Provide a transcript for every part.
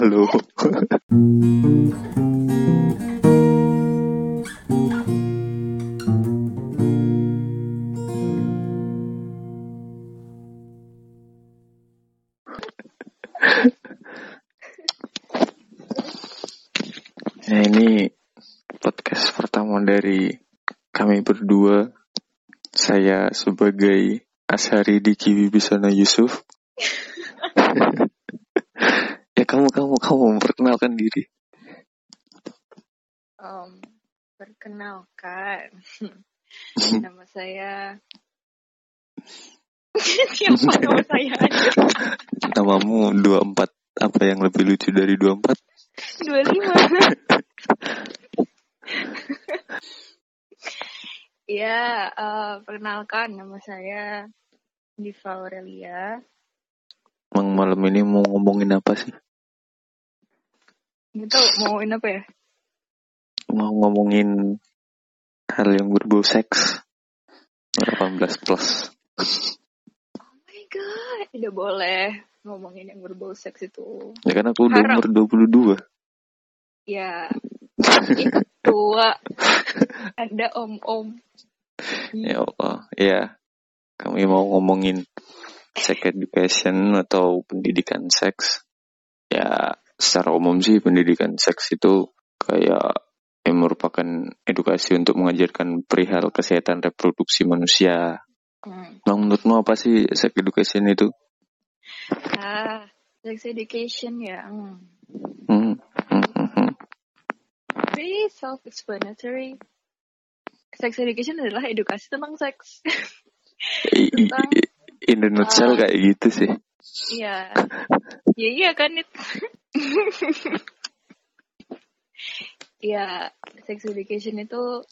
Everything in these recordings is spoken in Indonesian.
Halo. Nah ini podcast pertama dari kami berdua. Saya sebagai Ashari Diki Wibisana Yusuf. ya kamu memperkenalkan diri. Um, perkenalkan, nama saya. Siapa nama saya? Namamu 24 apa yang lebih lucu dari 24? 25. Ya, eh, perkenalkan nama saya Diva Aurelia. Emang malam ini mau ngomongin apa sih? Nggak tahu mauin apa ya? Mau ngomongin hal yang berbau seks 18 plus. Oh my god, tidak boleh ngomongin yang berbau seks itu. Ya kan aku udah Haram. umur 22. Ya, ikut tua. Anda om-om. Ya Allah, ya. Kami mau ngomongin sex education atau pendidikan seks. Ya, secara umum sih pendidikan seks itu kayak yang merupakan edukasi untuk mengajarkan perihal kesehatan reproduksi manusia. Hmm. Nah, menurutmu apa sih sex education itu? Ah, sex education ya. Hmm. Hmm, hmm, hmm, hmm. Pretty self-explanatory. Sex education adalah edukasi tentang seks. Tentang- In the nutshell Ah. kayak gitu sih. Iya. Ya iya kan itu. ya, sex education itu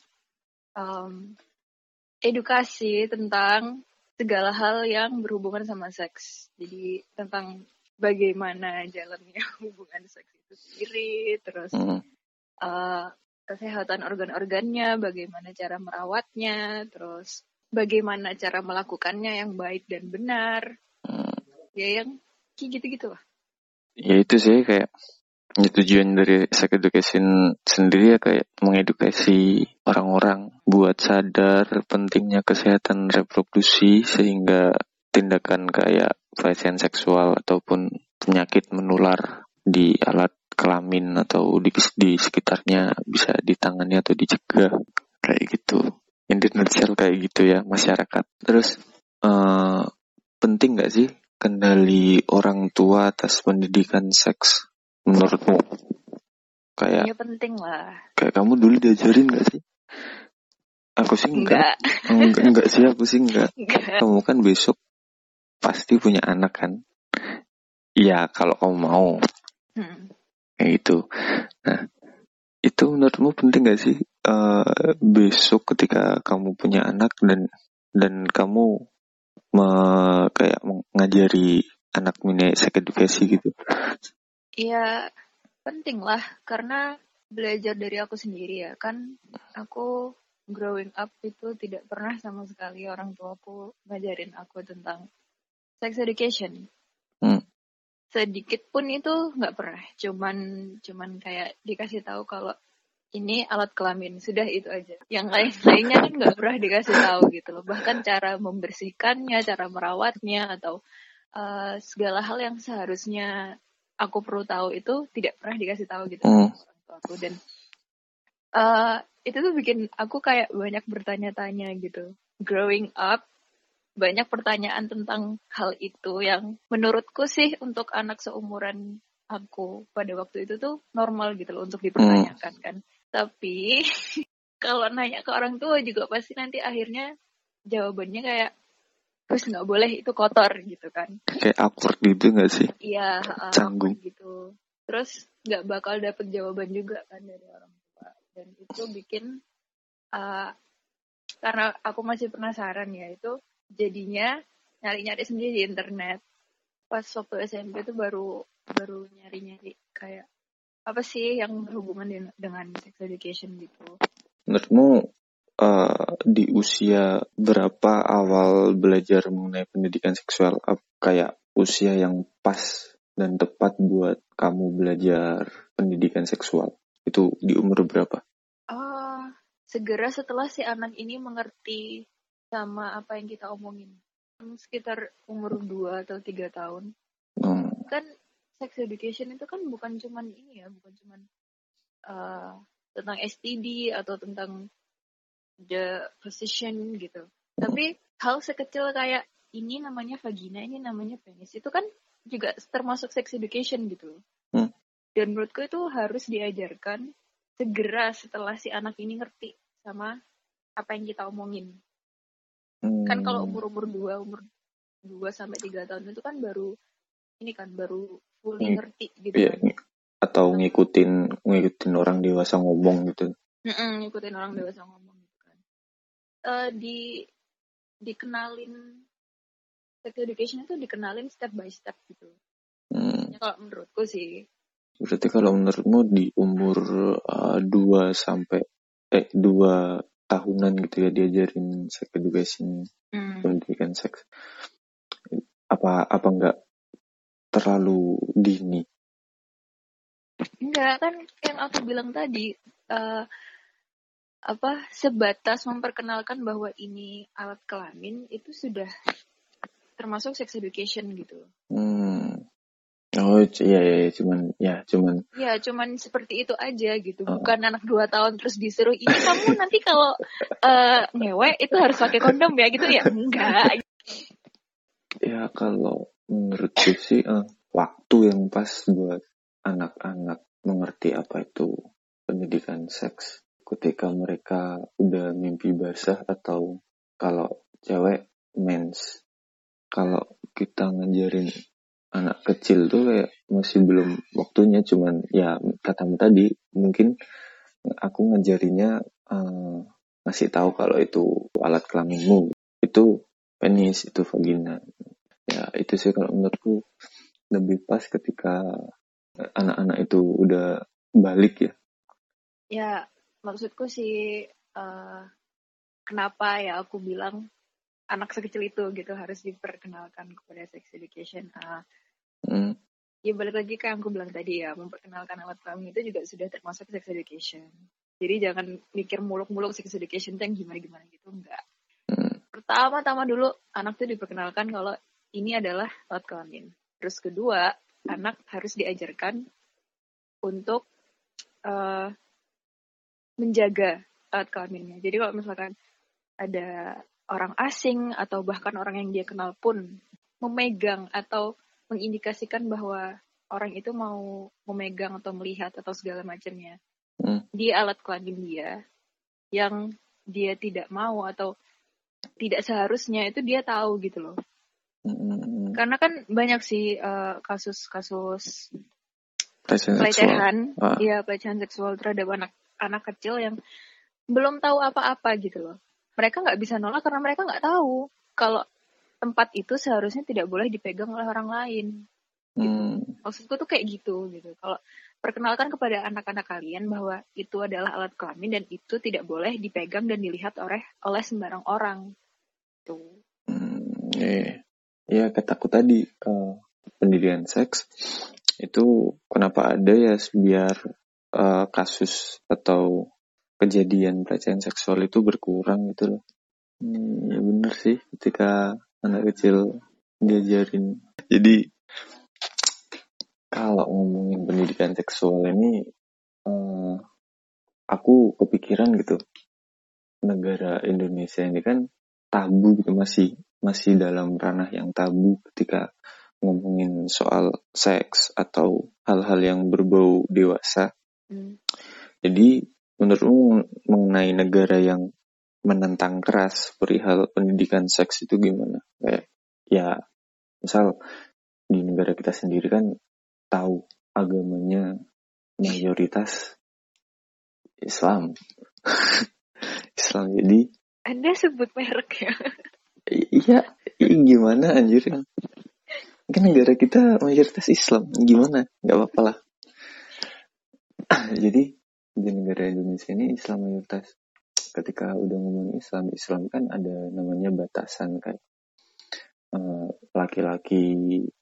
um, edukasi tentang segala hal yang berhubungan sama seks. Jadi tentang bagaimana jalannya hubungan seks itu sendiri, terus Hmm. uh, kesehatan organ-organnya, bagaimana cara merawatnya, terus bagaimana cara melakukannya yang baik dan benar. Hmm. Ya yang kayak gitu-gitu lah. Ya itu sih kayak ya, tujuan dari sex education sendiri ya kayak mengedukasi orang-orang buat sadar pentingnya kesehatan reproduksi sehingga tindakan kayak pelecehan seksual ataupun penyakit menular di alat kelamin atau di, di sekitarnya bisa ditangani atau dicegah kayak gitu. In kayak gitu ya masyarakat. Terus eh penting nggak sih kendali orang tua atas pendidikan seks menurutmu? Kayak Ya penting lah. kayak kamu dulu diajarin nggak sih? Aku sih enggak. Enggak, Enggak, enggak sih aku sih enggak. enggak. Kamu kan besok pasti punya anak kan? Iya, kalau kamu mau Hmm. kayak gitu. Nah, itu menurutmu penting gak sih eh, besok ketika kamu punya anak dan dan kamu me- kayak mengajari anak mini sex edukasi gitu? Ya penting lah karena belajar dari aku sendiri ya kan aku growing up itu tidak pernah sama sekali orang tuaku ngajarin aku tentang sex education. Hmm. Sedikit pun itu nggak pernah. Cuman cuman kayak dikasih tahu kalau ini alat kelamin sudah itu aja. Yang lain-lainnya kan nggak pernah dikasih tahu gitu loh. Bahkan cara membersihkannya, cara merawatnya atau eh, segala hal yang seharusnya aku perlu tahu itu tidak pernah dikasih tahu gitu Hmm. aku dan eh itu tuh bikin aku kayak banyak bertanya-tanya gitu. Growing up banyak pertanyaan tentang hal itu yang menurutku sih untuk anak seumuran aku pada waktu itu tuh normal gitu loh untuk dipertanyakan kan. Tapi kalau nanya ke orang tua juga pasti nanti akhirnya jawabannya kayak terus nggak boleh itu kotor gitu kan. Kayak awkward gitu gak sih? Iya, uh, Canggung. gitu. Terus nggak bakal dapet jawaban juga kan dari orang tua. Dan itu bikin uh, karena aku masih penasaran ya itu jadinya nyari-nyari sendiri di internet. Pas waktu SMP itu baru baru nyari-nyari kayak apa sih yang berhubungan dengan, sex education gitu. Menurutmu eh, di usia berapa awal belajar mengenai pendidikan seksual? Kayak usia yang pas dan tepat buat kamu belajar pendidikan seksual? Itu di umur berapa? Uh, segera setelah si anak ini mengerti sama apa yang kita omongin. Sekitar umur 2 atau 3 tahun. Hmm. Kan sex education itu kan bukan cuman ini ya, bukan cuman uh, tentang STD atau tentang the position gitu. Tapi hal sekecil kayak ini namanya vagina, ini namanya penis. Itu kan juga termasuk sex education gitu. Hmm. Dan menurutku itu harus diajarkan segera setelah si anak ini ngerti sama apa yang kita omongin. Hmm. Kan kalau hmm. umur-umur dua, umur dua sampai tiga tahun itu kan baru ini kan baru fully ngerti gitu. Iya, kan. Atau ngikutin ngikutin orang dewasa ngomong gitu. Mm-mm, ngikutin orang dewasa ngomong gitu kan. Uh, di dikenalin sex education itu dikenalin step by step gitu. Hmm. Ya, kalau menurutku sih. Berarti kalau menurutmu di umur uh, 2 sampai eh 2 tahunan gitu ya diajarin sex education, hmm. pendidikan seks. Apa apa enggak terlalu dini? Enggak kan yang aku bilang tadi uh, apa sebatas memperkenalkan bahwa ini alat kelamin itu sudah termasuk sex education gitu. Hmm. Oh iya, iya iya cuman ya cuman. Ya cuman seperti itu aja gitu. Uh. Bukan anak dua tahun terus disuruh ini kamu nanti kalau uh, ngewe itu harus pakai kondom ya gitu ya enggak. Ya kalau menurutku sih uh, waktu yang pas buat anak-anak mengerti apa itu pendidikan seks. Ketika mereka udah mimpi basah atau kalau cewek mens. Kalau kita ngajarin anak kecil tuh kayak masih belum waktunya cuman ya katamu tadi mungkin aku ngajarinya uh, tahu kalau itu alat kelaminmu. Itu penis itu vagina ya itu sih kalau menurutku lebih pas ketika anak-anak itu udah balik ya ya maksudku sih uh, kenapa ya aku bilang anak sekecil itu gitu harus diperkenalkan kepada sex education. Uh, mm. Ya balik lagi ke yang aku bilang tadi ya, memperkenalkan alat kelamin itu juga sudah termasuk sex education. Jadi jangan mikir muluk-muluk sex education yang gimana-gimana gitu, enggak. Mm. Pertama-tama dulu anak tuh diperkenalkan kalau ini adalah alat kelamin. Terus kedua, anak harus diajarkan untuk uh, menjaga alat kelaminnya. Jadi kalau misalkan ada orang asing atau bahkan orang yang dia kenal pun memegang atau mengindikasikan bahwa orang itu mau memegang atau melihat atau segala macamnya hmm. di alat kelamin dia yang dia tidak mau atau tidak seharusnya itu dia tahu gitu loh. Hmm. Karena kan banyak sih uh, kasus-kasus pelecehan, ah. ya pelecehan seksual terhadap anak anak kecil yang belum tahu apa-apa gitu loh mereka nggak bisa nolak karena mereka nggak tahu kalau tempat itu seharusnya tidak boleh dipegang oleh orang lain. Gitu. Hmm. Maksudku tuh kayak gitu gitu. Kalau perkenalkan kepada anak-anak kalian bahwa itu adalah alat kelamin dan itu tidak boleh dipegang dan dilihat oleh oleh sembarang orang. Tuh. Hmm, iya, ya kataku tadi uh, pendidikan seks itu kenapa ada ya biar uh, kasus atau kejadian pelecehan seksual itu berkurang gitu loh. Hmm, ya bener sih ketika anak kecil diajarin. Jadi kalau ngomongin pendidikan seksual ini, uh, aku kepikiran gitu negara Indonesia ini kan tabu gitu masih masih dalam ranah yang tabu ketika ngomongin soal seks atau hal-hal yang berbau dewasa. Hmm. Jadi menurutmu mengenai negara yang menentang keras perihal pendidikan seks itu gimana? Kayak ya misal di negara kita sendiri kan tahu agamanya mayoritas Islam. Islam jadi Anda sebut merek ya? Iya, gimana anjir? Kan negara kita mayoritas Islam, gimana? Gak apa-apa lah. jadi di negara Indonesia ini Islam mayoritas ketika udah ngomong Islam Islam kan ada namanya batasan kan laki laki-laki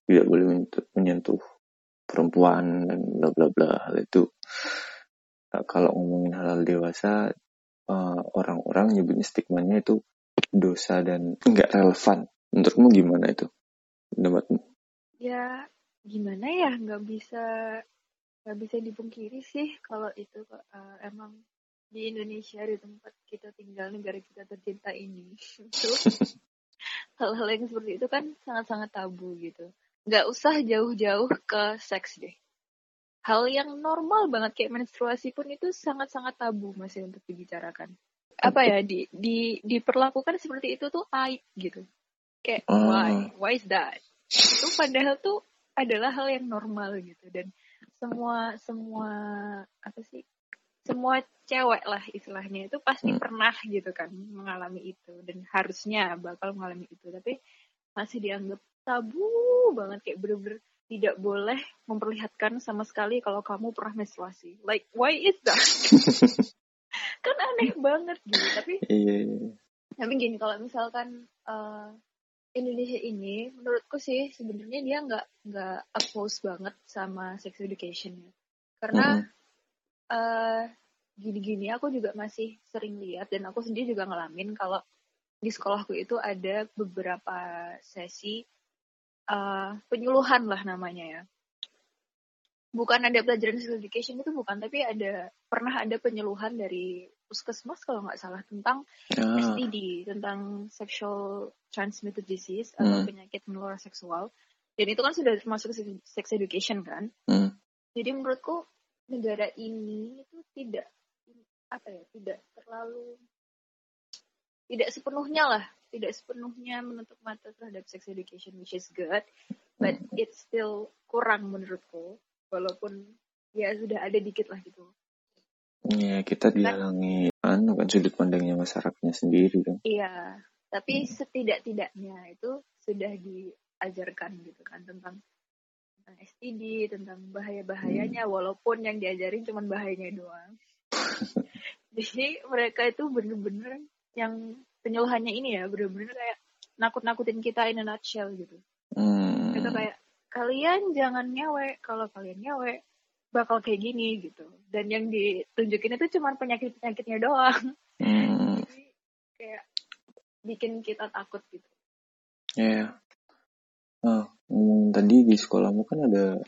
tidak boleh menyentuh perempuan dan bla bla bla hal itu kalau ngomongin halal dewasa uh, orang-orang nyebutnya stigmanya itu dosa dan nggak relevan. Menurutmu gimana itu? Pendapatmu? Ya gimana ya? Nggak bisa nggak bisa dipungkiri sih kalau itu uh, emang di Indonesia di tempat kita tinggal negara kita tercinta ini itu hal-hal yang seperti itu kan sangat-sangat tabu gitu. Nggak usah jauh-jauh ke seks deh. Hal yang normal banget kayak menstruasi pun itu sangat-sangat tabu masih untuk dibicarakan apa ya di di diperlakukan seperti itu tuh aib gitu kayak uh. why why is that itu padahal tuh adalah hal yang normal gitu dan semua semua apa sih semua cewek lah istilahnya itu pasti hmm. pernah gitu kan mengalami itu dan harusnya bakal mengalami itu tapi masih dianggap tabu banget kayak bener-bener tidak boleh memperlihatkan sama sekali kalau kamu pernah menstruasi. Like, why is that? kan aneh banget gitu. Tapi, iya, iya. tapi gini, kalau misalkan uh, Indonesia ini, menurutku sih sebenarnya dia nggak nggak oppose banget sama sex education ya. Karena mm -hmm. uh, gini-gini aku juga masih sering lihat dan aku sendiri juga ngalamin kalau di sekolahku itu ada beberapa sesi uh, penyuluhan lah namanya ya. Bukan ada pelajaran sex education itu bukan, tapi ada pernah ada penyuluhan dari puskesmas kalau nggak salah tentang ah. STD, tentang sexual transmitted disease hmm. atau penyakit menular seksual. Dan itu kan sudah termasuk sex education kan. Hmm. Jadi menurutku negara ini itu tidak apa ya, tidak terlalu tidak sepenuhnya lah tidak sepenuhnya menutup mata terhadap sex education which is good but it's still kurang menurutku walaupun ya sudah ada dikit lah gitu Iya, kita kan dihalangi kan, anu kan sudut pandangnya masyarakatnya sendiri kan. Iya, tapi hmm. setidak-tidaknya itu sudah diajarkan gitu kan tentang tentang STD, tentang bahaya-bahayanya, hmm. walaupun yang diajarin cuma bahayanya doang. Jadi mereka itu bener-bener yang penyuluhannya ini ya bener-bener kayak nakut-nakutin kita in a nutshell gitu. Hmm. Itu kayak kalian jangan nyewe, kalau kalian nyewe bakal kayak gini gitu. Dan yang ditunjukin itu cuma penyakit-penyakitnya doang. Hmm. Jadi kayak bikin kita takut gitu. Ya. Yeah. Nah, ngomong tadi di sekolahmu kan ada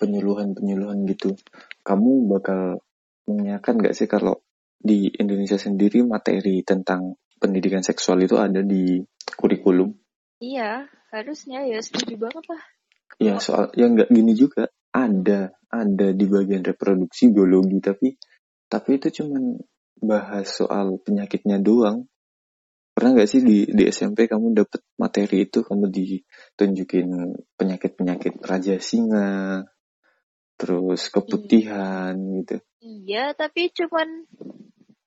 penyuluhan-penyuluhan gitu. Kamu bakal mengingatkan gak sih kalau di Indonesia sendiri materi tentang pendidikan seksual itu ada di kurikulum. Iya, harusnya ya setuju banget lah. Iya, soal yang nggak gini juga ada ada di bagian reproduksi biologi tapi tapi itu cuman bahas soal penyakitnya doang. Pernah nggak sih di di SMP kamu dapet materi itu kamu ditunjukin penyakit-penyakit raja singa, terus keputihan iya. gitu. Iya, tapi cuman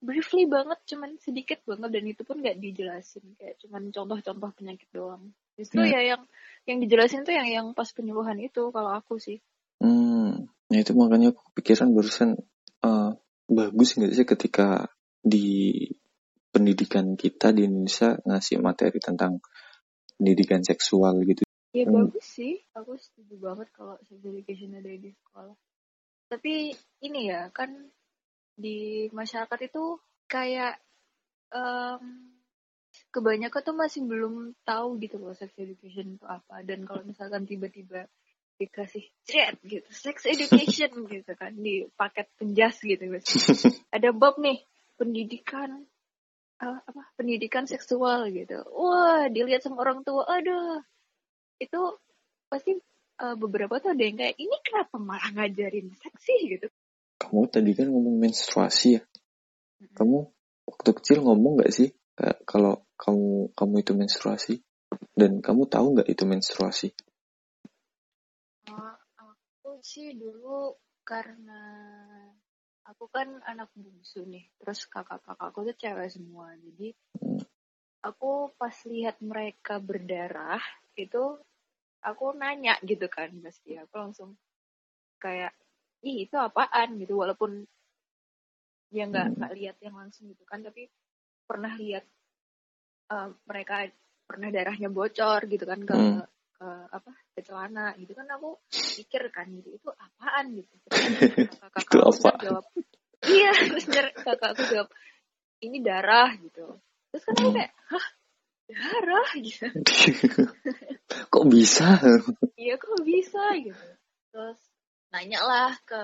briefly banget cuman sedikit banget dan itu pun nggak dijelasin kayak cuman contoh-contoh penyakit doang justru hmm. ya yang yang dijelasin tuh yang yang pas penyuluhan itu kalau aku sih hmm ya itu makanya aku pikiran barusan uh, bagus nggak sih ketika di pendidikan kita di Indonesia ngasih materi tentang pendidikan seksual gitu. Ya hmm. bagus sih. Aku setuju banget kalau sex education ada di sekolah. Tapi ini ya kan di masyarakat itu kayak um, kebanyakan tuh masih belum tahu gitu loh sex education itu apa. Dan kalau misalkan tiba-tiba dikasih chat gitu sex education gitu kan di paket penjas gitu ada bab nih pendidikan uh, apa pendidikan seksual gitu. Wah dilihat sama orang tua aduh. Itu pasti uh, beberapa tuh ada yang kayak ini kenapa malah ngajarin seksi gitu. Kamu tadi kan ngomong menstruasi ya. Kamu waktu kecil ngomong gak sih kayak kalau kamu kamu itu menstruasi? Dan kamu tahu nggak itu menstruasi? Sih dulu karena aku kan anak bungsu nih, terus kakak-kakakku tuh cewek semua, jadi aku pas lihat mereka berdarah itu aku nanya gitu kan pasti aku langsung kayak ih itu apaan gitu walaupun ya nggak hmm. nggak lihat yang langsung gitu kan tapi pernah lihat uh, mereka pernah darahnya bocor gitu kan ke hmm. Uh, apa ke celana gitu kan aku pikir kan gitu itu apaan gitu kakak Itu apaan? jawab iya terus kakak aku jawab ini darah gitu terus kan aku Hmm. kayak hah darah gitu Kok bisa? iya kok bisa gitu terus nanya lah ke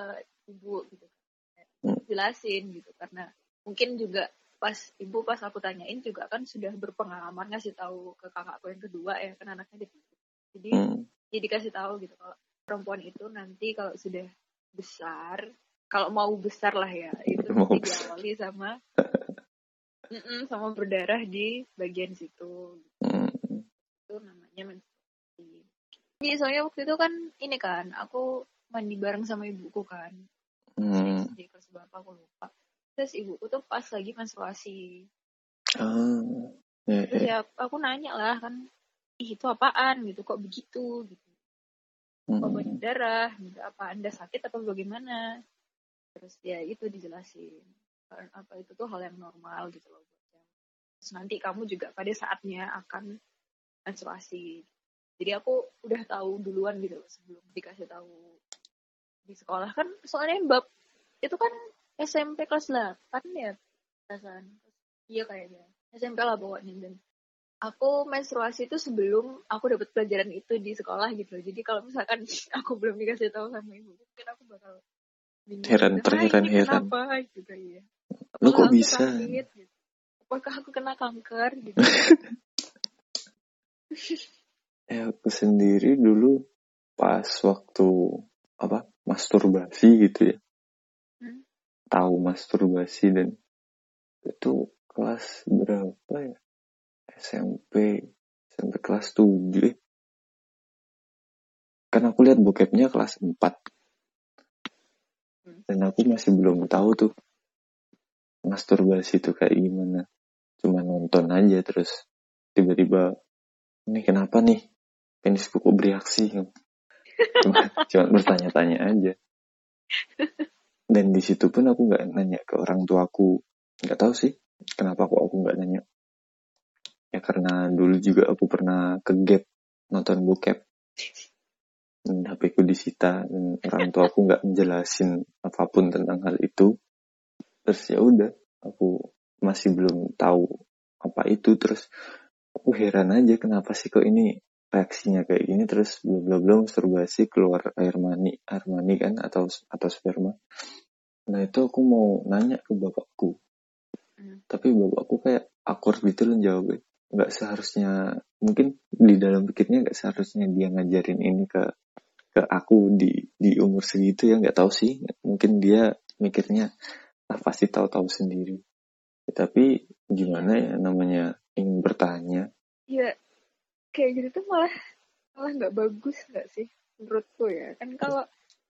ibu gitu Hmm. jelasin gitu karena mungkin juga pas ibu pas aku tanyain juga kan sudah berpengalaman ngasih tahu ke kakakku yang kedua ya kan anaknya di jadi Hmm. jadi kasih tahu gitu kalau perempuan itu nanti kalau sudah besar kalau mau besar lah ya itu Mau diawali sama Mm-mm, sama berdarah di bagian situ Hmm. itu namanya menstruasi. Jadi soalnya waktu itu kan ini kan aku mandi bareng sama ibuku kan. Hmm. Di kelas berapa aku lupa. Terus ibuku tuh pas lagi menstruasi. Ya, Terus ya. ya aku nanya lah kan, Ih, itu apaan gitu, kok begitu gitu. Kok Hmm. banyak darah, gitu. apa anda sakit atau bagaimana? Terus ya itu dijelasin. Karena apa itu tuh hal yang normal gitu loh. Terus nanti kamu juga pada saatnya akan menstruasi. Jadi aku udah tahu duluan gitu loh, sebelum dikasih tahu di sekolah kan soalnya bab itu kan SMP kelas 8 ya perasaan. Iya kayaknya. SMP lah pokoknya dan aku menstruasi itu sebelum aku dapat pelajaran itu di sekolah gitu. Jadi kalau misalkan aku belum dikasih tahu sama ibu, mungkin aku bakal bingung. Heran, gitu, "Ah, terheran- heran. Kenapa gitu ya. Lu kok bisa? sakit, gitu? Apakah aku kena kanker gitu. Ya, aku sendiri dulu pas waktu apa masturbasi gitu ya. Hmm. Tahu masturbasi dan itu kelas berapa ya? SMP SMP kelas 7 eh. Kan aku lihat bokepnya kelas 4 Hmm. dan aku masih belum tahu tuh masturbasi itu kayak gimana. Cuma nonton aja terus tiba-tiba ini kenapa nih penisku kok bereaksi cuma, cuma bertanya-tanya aja dan di situ pun aku nggak nanya ke orang tuaku nggak tahu sih kenapa kok aku nggak nanya ya karena dulu juga aku pernah ke gap nonton bokep. Dan HP ku disita dan orang tua aku nggak menjelasin apa pun tentang hal itu. Terus ya udah aku masih belum tahu apa itu. Terus aku heran aja kenapa sih kok ini reaksinya kayak gini. Terus bla bla bla masturbasi keluar air mani air mani kan atau atau sperma. Nah itu aku mau nanya ke bapakku. Hmm. tapi bapakku kayak akur gitu loh jawabnya nggak seharusnya mungkin di dalam pikirnya nggak seharusnya dia ngajarin ini ke ke aku di di umur segitu ya nggak tahu sih. Mungkin dia mikirnya ah pasti tahu-tahu sendiri. Ya, tapi gimana ya namanya ingin bertanya? Ya kayak gitu tuh malah malah nggak bagus nggak sih menurutku ya? Kan kalau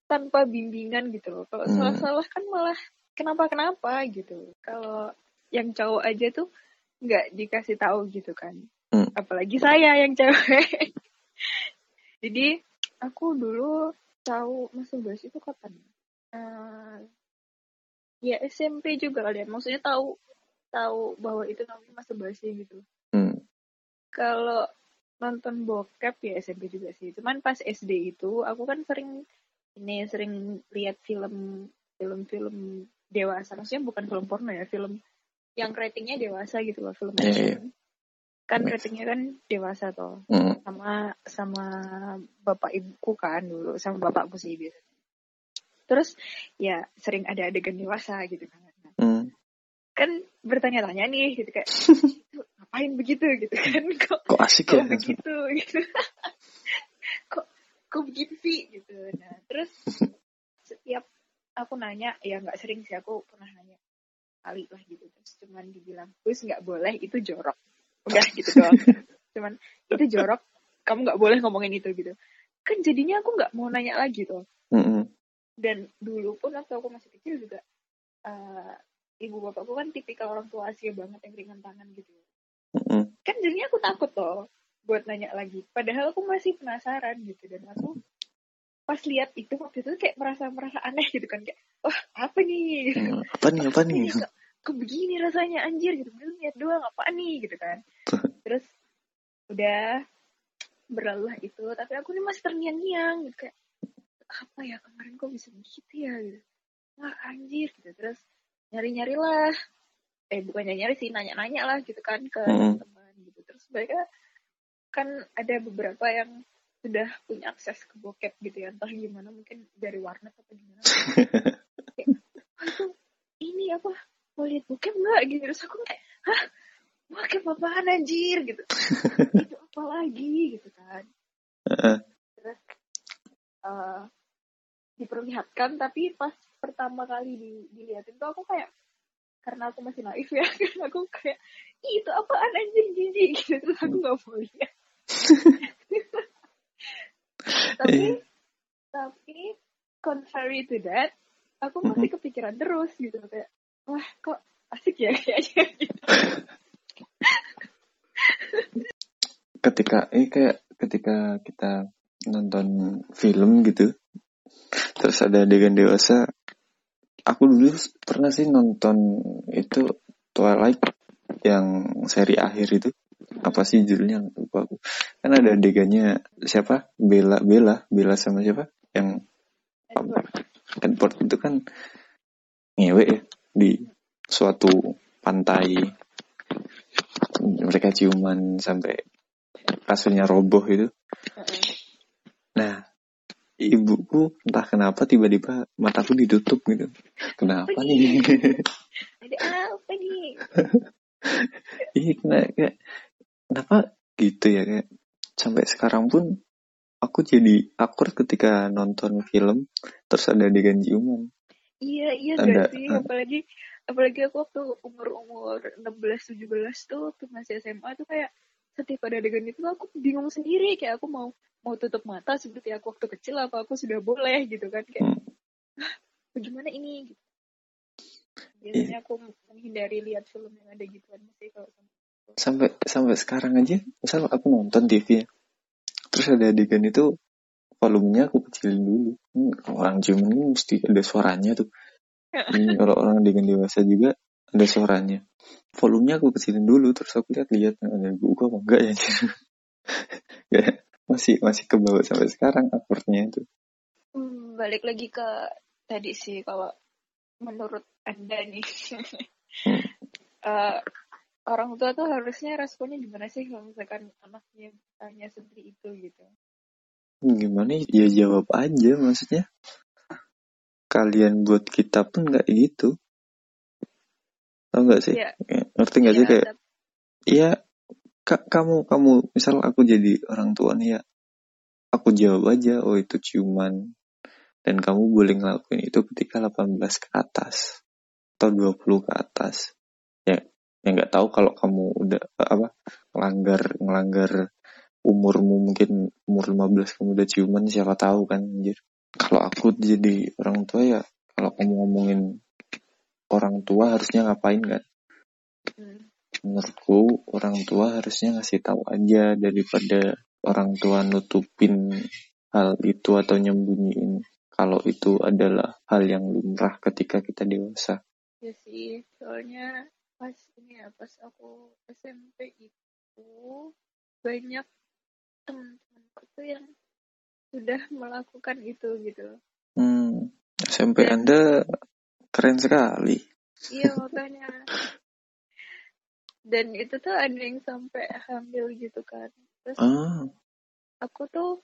tanpa bimbingan gitu loh kalau Hmm. salah-salah kan malah kenapa kenapa gitu. Kalau yang cowok aja tuh nggak dikasih tahu gitu kan Hmm. apalagi saya yang cewek jadi aku dulu tahu masturbasi itu kapan Eh, ya SMP juga kali ya maksudnya tahu tahu bahwa itu namanya masturbasi gitu hmm, kalau nonton bokep ya SMP juga sih. Cuman pas SD itu aku kan sering ini sering lihat film film-film dewasa. Maksudnya bukan film porno ya, film yang ratingnya dewasa gitu loh, film Iya, iya. action. Kan Yes. ratingnya kan dewasa toh. hmm, Sama sama bapak ibuku kan dulu, sama bapakku sih biasanya. Terus ya sering ada adegan dewasa gitu kan. Hmm. kan bertanya-tanya nih gitu kayak "Itu ngapain begitu gitu kan kok kok asik kok ya begitu gitu kok kok begitu sih gitu nah terus setiap aku nanya ya nggak sering sih aku pernah nanya kali lah gitu. Terus cuman dibilang terus nggak boleh itu jorok. Udah gitu doang. Cuman itu jorok kamu nggak boleh ngomongin itu gitu. Kan jadinya aku nggak mau nanya lagi tuh. Hmm, hmm. dan dulu pun waktu aku masih kecil juga eh, ibu bapakku kan tipikal orang tua Asia banget yang ringan tangan gitu. Mm-mm. kan jadinya aku takut loh buat nanya lagi. Padahal aku masih penasaran gitu. Dan aku pas lihat itu waktu itu kayak merasa merasa aneh gitu kan. Kayak wah apa nih? Gitu. Hmm, apa nih apa nih? Ini kok, kok begini rasanya anjir? Gitu. Padahal lihat doang apa nih? Gitu kan. Terus udah berlalu itu tapi aku nih masih terngiang-ngiang gitu. Kayak apa ya kemarin kok bisa begitu ya? Gitu. Wah anjir. Gitu. Terus nyari-nyari lah eh bukan nyari-nyari sih nanya-nanya lah gitu kan ke Hmm. teman gitu. Terus mereka kan ada beberapa yang sudah punya akses ke bokep gitu ya. Entah gimana mungkin dari warnet atau gimana. Kayak, "Wah, itu ini apa? Mau lihat bokep nggak? Gitu. Terus aku kayak hah? Bokep apaan anjir? Gitu. Itu apa lagi? Gitu kan. Terus eh, diperlihatkan tapi pas pertama kali di, dilihatin tuh aku kayak karena aku masih naif ya karena aku kayak itu apaan anjir? Jijik gitu terus aku nggak mau lihat tapi Iya. tapi contrary to that aku masih kepikiran terus gitu kayak wah kok asik ya kayaknya gitu. ketika eh kayak ketika kita nonton film gitu terus ada adegan dewasa aku dulu pernah sih nonton itu Twilight yang seri akhir itu apa sih judulnya? Lupa aku. Kan ada adegannya siapa? Bella Bella Bella sama siapa? Yang Edward. Itu kan ngewe ya di suatu pantai. Mereka ciuman sampai kasurnya roboh itu. Nah, ibuku entah kenapa tiba-tiba mataku ditutup gitu. Kenapa Apa nih? ada apa nih? Iya, kayak, kenapa gitu ya kayak sampai sekarang pun aku jadi akur ketika nonton film terus ada adegan ciuman. iya iya Ada, gak sih eh. apalagi apalagi aku waktu umur umur 16 17 tuh waktu masih SMA tuh kayak setiap ada adegan itu aku bingung sendiri kayak aku mau mau tutup mata seperti aku waktu kecil apa aku sudah boleh gitu kan kayak Hmm. "Hah, bagaimana ini gitu. Iya. biasanya aku menghindari lihat film yang ada gituan sih kalau sama Sampai sampai sekarang aja, misal aku nonton TV ya, terus ada adegan itu volumenya aku kecilin dulu. Hmm, orang ciuman ini mesti ada suaranya tuh. Hmm, kalau orang adegan dewasa juga ada suaranya. Volumenya aku kecilin dulu, terus aku lihat-lihat ada buku apa enggak ya. Masih masih ke bawah sampai sekarang akurnya itu. Hmm, balik lagi ke tadi sih kalau menurut anda nih Hmm. eh, orang tua tuh harusnya responnya gimana sih kalau misalkan anaknya tanya seperti itu gitu Gimana ya jawab aja maksudnya. Kalian buat kita pun nggak gitu. Tau nggak sih? ya Ngerti nggak sih ya, kayak Iya, ka- kamu kamu misal aku jadi orang tua nih ya, aku jawab aja, oh itu ciuman, dan kamu boleh ngelakuin itu ketika 18 ke atas atau 20 ke atas. Ya, ya nggak tahu kalau kamu udah apa ngelanggar ngelanggar umurmu mungkin umur 15 kamu udah ciuman siapa tahu kan anjir. Kalau aku jadi orang tua ya, kalau kamu ngomongin orang tua harusnya ngapain kan? hmm, menurutku orang tua harusnya ngasih tahu aja daripada orang tua nutupin hal itu atau nyembunyiin kalau itu adalah hal yang lumrah ketika kita dewasa. ya sih soalnya pas ini ya pas aku SMP itu banyak teman-temanku tuh yang sudah melakukan itu gitu. Hmm, SMP Dan- Anda keren sekali. iya makanya. Dan itu tuh ada yang sampai hamil gitu kan. Terus Ah, aku tuh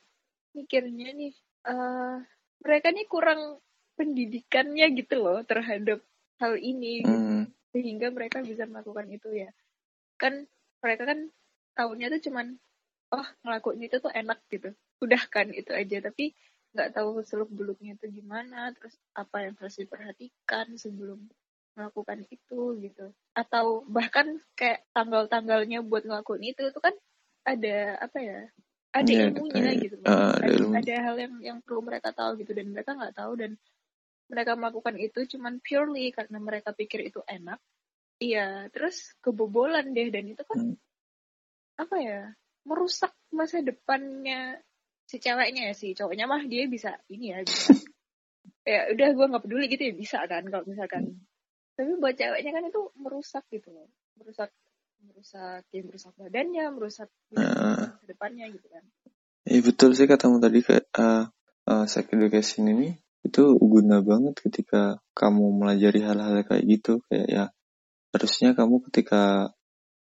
mikirnya nih eh mereka nih kurang pendidikannya gitu loh terhadap hal ini gitu. Sehingga mereka bisa melakukan itu ya. Kan mereka kan tahunya tuh cuman oh ngelakuin itu tuh enak gitu. Udah kan itu aja. Tapi nggak tahu seluk beluknya itu gimana terus apa yang harus diperhatikan sebelum melakukan itu gitu. Atau bahkan kayak tanggal-tanggalnya buat ngelakuin itu itu kan ada apa ya ada Iya, ilmunya gitu. Ah, ada ada, ilmu. ada hal yang yang perlu mereka tahu gitu dan mereka nggak tahu dan mereka melakukan itu cuman purely karena mereka pikir itu enak. Iya terus kebobolan deh dan itu kan Hmm. apa ya merusak masa depannya si ceweknya ya si cowoknya mah dia bisa ini ya bisa ya udah gue nggak peduli gitu ya bisa kan kalau misalkan. Tapi buat ceweknya kan itu merusak gitu loh. Merusak merusak ya merusak badannya merusak masa depannya gitu kan. Iya betul sih katamu tadi kayak uh, uh, sex education ini itu guna banget ketika kamu melajari hal-hal kayak gitu kayak ya harusnya kamu ketika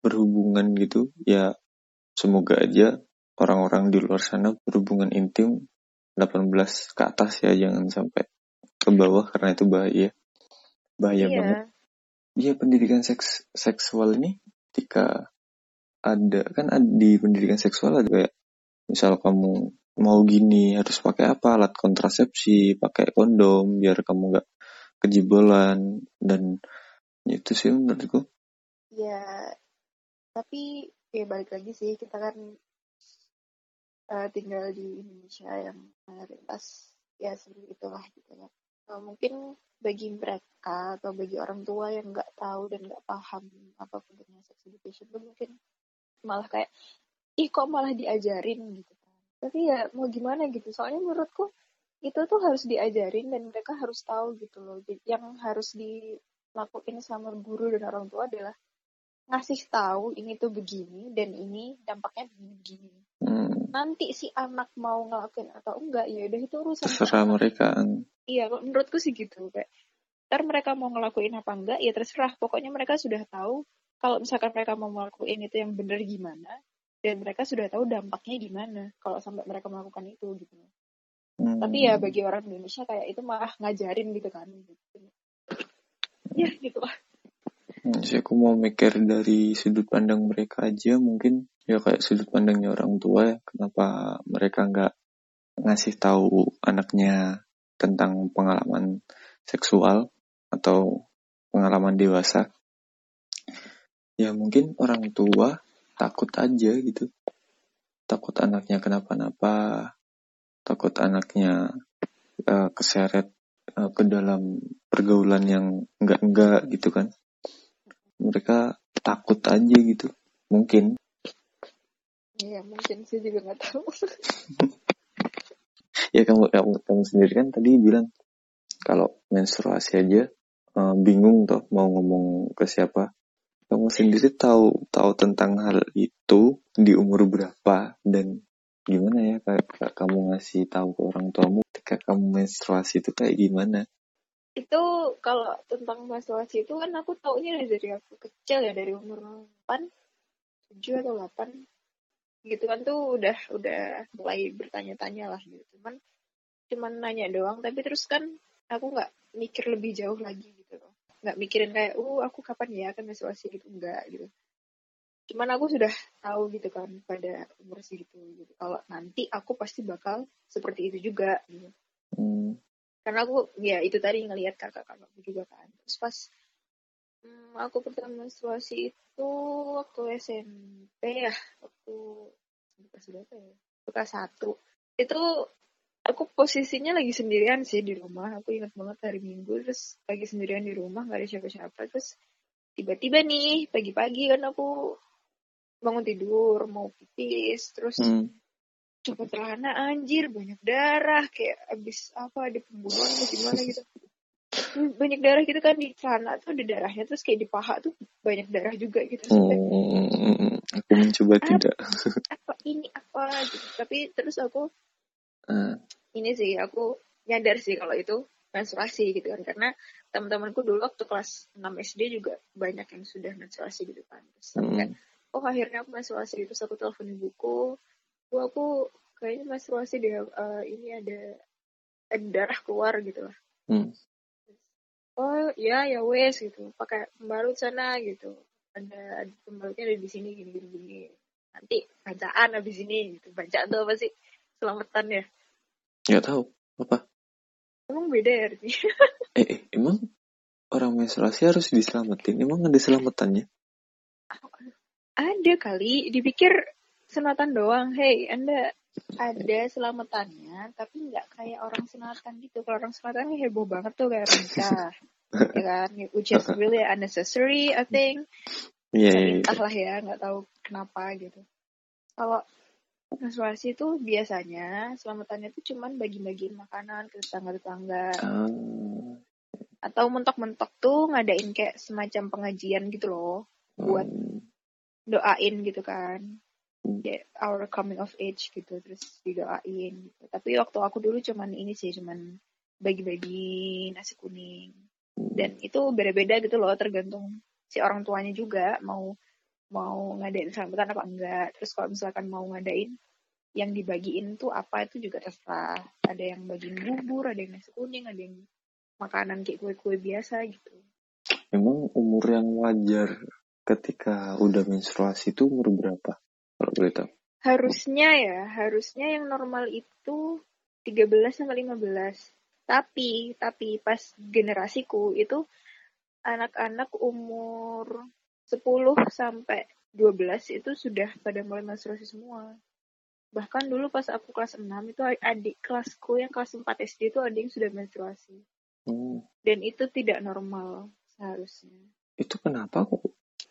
berhubungan gitu ya semoga aja orang-orang di luar sana berhubungan intim 18 ke atas ya jangan sampai ke bawah karena itu bahaya bahaya Iya. banget Iya pendidikan seks seksual ini ketika ada kan ada di pendidikan seksual ada kayak misal kamu mau gini harus pakai apa alat kontrasepsi pakai kondom biar kamu nggak kejibolan dan itu sih menurutku Ya, tapi ya balik lagi sih kita kan uh, tinggal di Indonesia yang mayoritas ya seperti itulah gitu ya. Uh, mungkin bagi mereka atau bagi orang tua yang nggak tahu dan nggak paham apa pentingnya sex education itu mungkin malah kayak ih kok malah diajarin gitu. Tapi ya mau gimana gitu. Soalnya menurutku itu tuh harus diajarin dan mereka harus tahu gitu loh. Yang harus dilakuin sama guru dan orang tua adalah ngasih tahu ini tuh begini dan ini dampaknya begini. hmm, Nanti si anak mau ngelakuin atau enggak ya udah itu urusan terserah anak. mereka Iya, kalau menurutku sih gitu kayak ntar mereka mau ngelakuin apa enggak ya terserah. Pokoknya mereka sudah tahu kalau misalkan mereka mau ngelakuin itu yang benar gimana dan mereka sudah tahu dampaknya gimana kalau sampai mereka melakukan itu gitu. Hmm, Tapi ya bagi orang Indonesia kayak itu malah ngajarin gitu kan. Gitu. Ya gitu lah. hmm, sih aku mau mikir dari sudut pandang mereka aja mungkin ya kayak sudut pandangnya orang tua ya kenapa mereka nggak ngasih tahu anaknya tentang pengalaman seksual atau pengalaman dewasa ya mungkin orang tua takut aja gitu. Takut anaknya kenapa-napa. Takut anaknya uh, keseret uh, ke dalam pergaulan yang enggak-enggak gitu kan. Mereka takut aja gitu. Mungkin. Iya mungkin sih juga nggak tahu. ya kamu kamu, kamu sendiri kan tadi bilang kalau menstruasi aja uh, bingung toh mau ngomong ke siapa kamu sendiri tahu tahu tentang hal itu di umur berapa? Dan gimana ya kayak kamu ngasih tahu ke orang tuamu ketika kamu menstruasi itu kayak gimana? Itu kalau tentang menstruasi itu kan aku taunya dari aku kecil ya dari umur 8 7 atau 8 gitu kan tuh udah udah mulai bertanya-tanya lah gitu. Cuman cuman nanya doang. Tapi terus kan aku nggak mikir lebih jauh lagi nggak mikirin kayak uh aku kapan ya akan menstruasi gitu enggak gitu. Cuman aku sudah tahu gitu kan pada umur segitu gitu. Kalau nanti aku pasti bakal seperti itu juga gitu. Hmm, karena aku ya itu tadi ngelihat kakak-kakakku juga kan. Terus pas hmm, aku pertama menstruasi itu waktu SMP ya waktu kelas berapa ya? Kelas satu. Itu aku posisinya lagi sendirian sih di rumah. Aku ingat banget hari minggu terus lagi sendirian di rumah nggak ada siapa-siapa. Terus tiba-tiba nih pagi-pagi kan aku bangun tidur mau pipis terus hmm, coba celana anjir banyak darah kayak abis apa ada pembunuhan atau gimana gitu. Banyak darah gitu kan di celana tuh ada darahnya terus kayak di paha tuh banyak darah juga gitu. Hmm, aku mencoba Ah. tidak. apa ini apa? Gitu. Tapi terus aku Ah, ini sih aku nyadar sih kalau itu menstruasi gitu kan. Karena teman-temanku dulu waktu kelas 6 SD juga banyak yang sudah menstruasi gitu kan. Terus hmm, oh akhirnya aku menstruasi. Terus aku telepon ibuku bu aku kayaknya menstruasi deh eh, ini ada ada darah keluar gitu lah. Hmm, oh ya ya wes gitu. Pakai pembalut sana gitu. Ada, ada pembalutnya ada di sini gini gini gini. Nanti bacaan habis ini gitu. Bacaan tuh apa sih? Selamatan ya nggak tahu apa? Emang beda ya artinya eh, eh emang orang menstruasi harus diselamatin? Emang ada selamatannya? Ada kali dipikir sunatan doang. Hey anda ada selamatannya tapi nggak kayak orang sunatan gitu. Kalau orang sunatan heboh banget tuh kayak nikah ya kan? Which is really unnecessary I think iya tapi iya iya. entahlah ya nggak tahu kenapa gitu. Kalau menstruasi itu biasanya selamatannya itu cuman bagi-bagiin makanan ke tetangga-tetangga. Ah, atau mentok-mentok tuh ngadain kayak semacam pengajian gitu loh buat hmm, doain gitu kan. Hmm. kayak our coming of age gitu terus didoain gitu. Tapi waktu aku dulu cuman ini sih cuman bagi-bagi nasi kuning. Hmm. dan itu beda-beda gitu loh tergantung si orang tuanya juga mau mau ngadain selamatan apa enggak. Terus kalau misalkan mau ngadain yang dibagiin tuh apa itu juga terserah. Ada yang bagiin bubur ada yang nasi kuning ada yang makanan kayak kue-kue biasa gitu. Emang umur yang wajar ketika udah menstruasi itu umur berapa? Kalau boleh tahu. Harusnya ya harusnya yang normal itu 13 sampai 15 tapi tapi pas generasiku itu anak-anak umur 10 sampai 12 itu sudah pada mulai menstruasi semua. Bahkan dulu pas aku kelas 6 itu adik kelasku yang kelas 4 SD itu ada yang sudah menstruasi. Hmm. Dan itu tidak normal seharusnya. Itu kenapa kok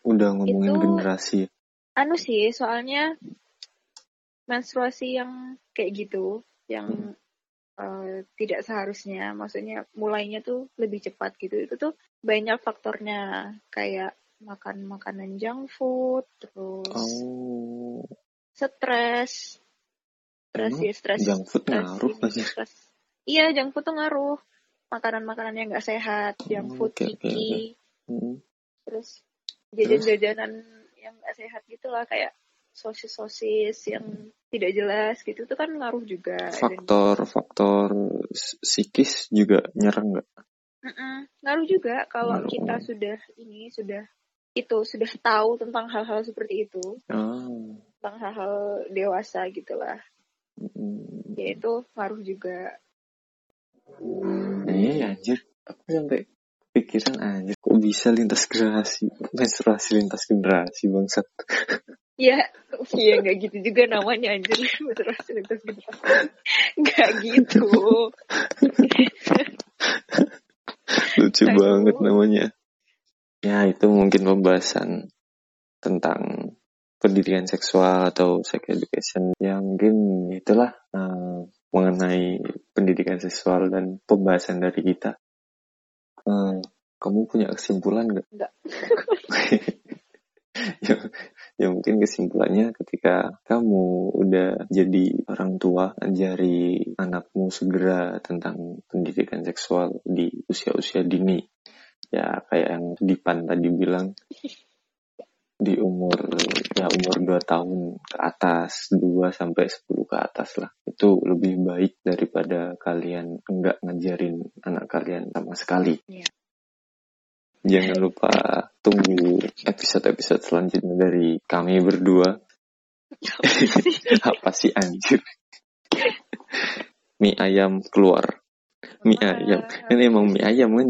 udah ngomongin itu, generasi? Anu sih, soalnya menstruasi yang kayak gitu, yang hmm. uh, tidak seharusnya, maksudnya mulainya tuh lebih cepat gitu, itu tuh banyak faktornya kayak makan makanan junk food terus oh. stres stres ya stres junk food stress, ngaruh stres. iya junk food tuh ngaruh makanan-makanan yang nggak sehat junk food okay, okay, okay. Hmm. terus jajan-jajanan yang nggak sehat gitulah kayak sosis-sosis yang tidak jelas gitu itu kan ngaruh juga faktor dan... faktor psikis juga nyerang nggak Mm -mm. ngaruh juga kalau kita sudah ini sudah itu sudah tahu tentang hal-hal seperti itu. Oh. tentang hal-hal dewasa gitulah. Mm. ya itu ngaruh juga. Nah, iya ya anjir. Aku sampai pikiran anjir kok bisa lintas generasi menstruasi lintas generasi bangsat. Ya iya nggak gitu juga namanya anjir menstruasi lintas generasi. Nggak gitu. Lucu Aduh. banget namanya Ya, itu mungkin pembahasan tentang pendidikan seksual atau sex education yang mungkin itulah uh, mengenai pendidikan seksual dan pembahasan dari kita. Uh, kamu punya kesimpulan nggak? Enggak. ya, ya mungkin kesimpulannya ketika kamu udah jadi orang tua ajari anakmu segera tentang pendidikan seksual di usia-usia dini ya kayak yang Dipan tadi bilang di umur ya umur 2 tahun ke atas 2 sampai 10 ke atas lah. Itu lebih baik daripada kalian enggak ngajarin anak kalian sama sekali. Yeah. jangan lupa tunggu episode-episode selanjutnya dari kami berdua. Apa sih anjir? Mie ayam keluar. Mie ayam. Ini emang mie ayam kan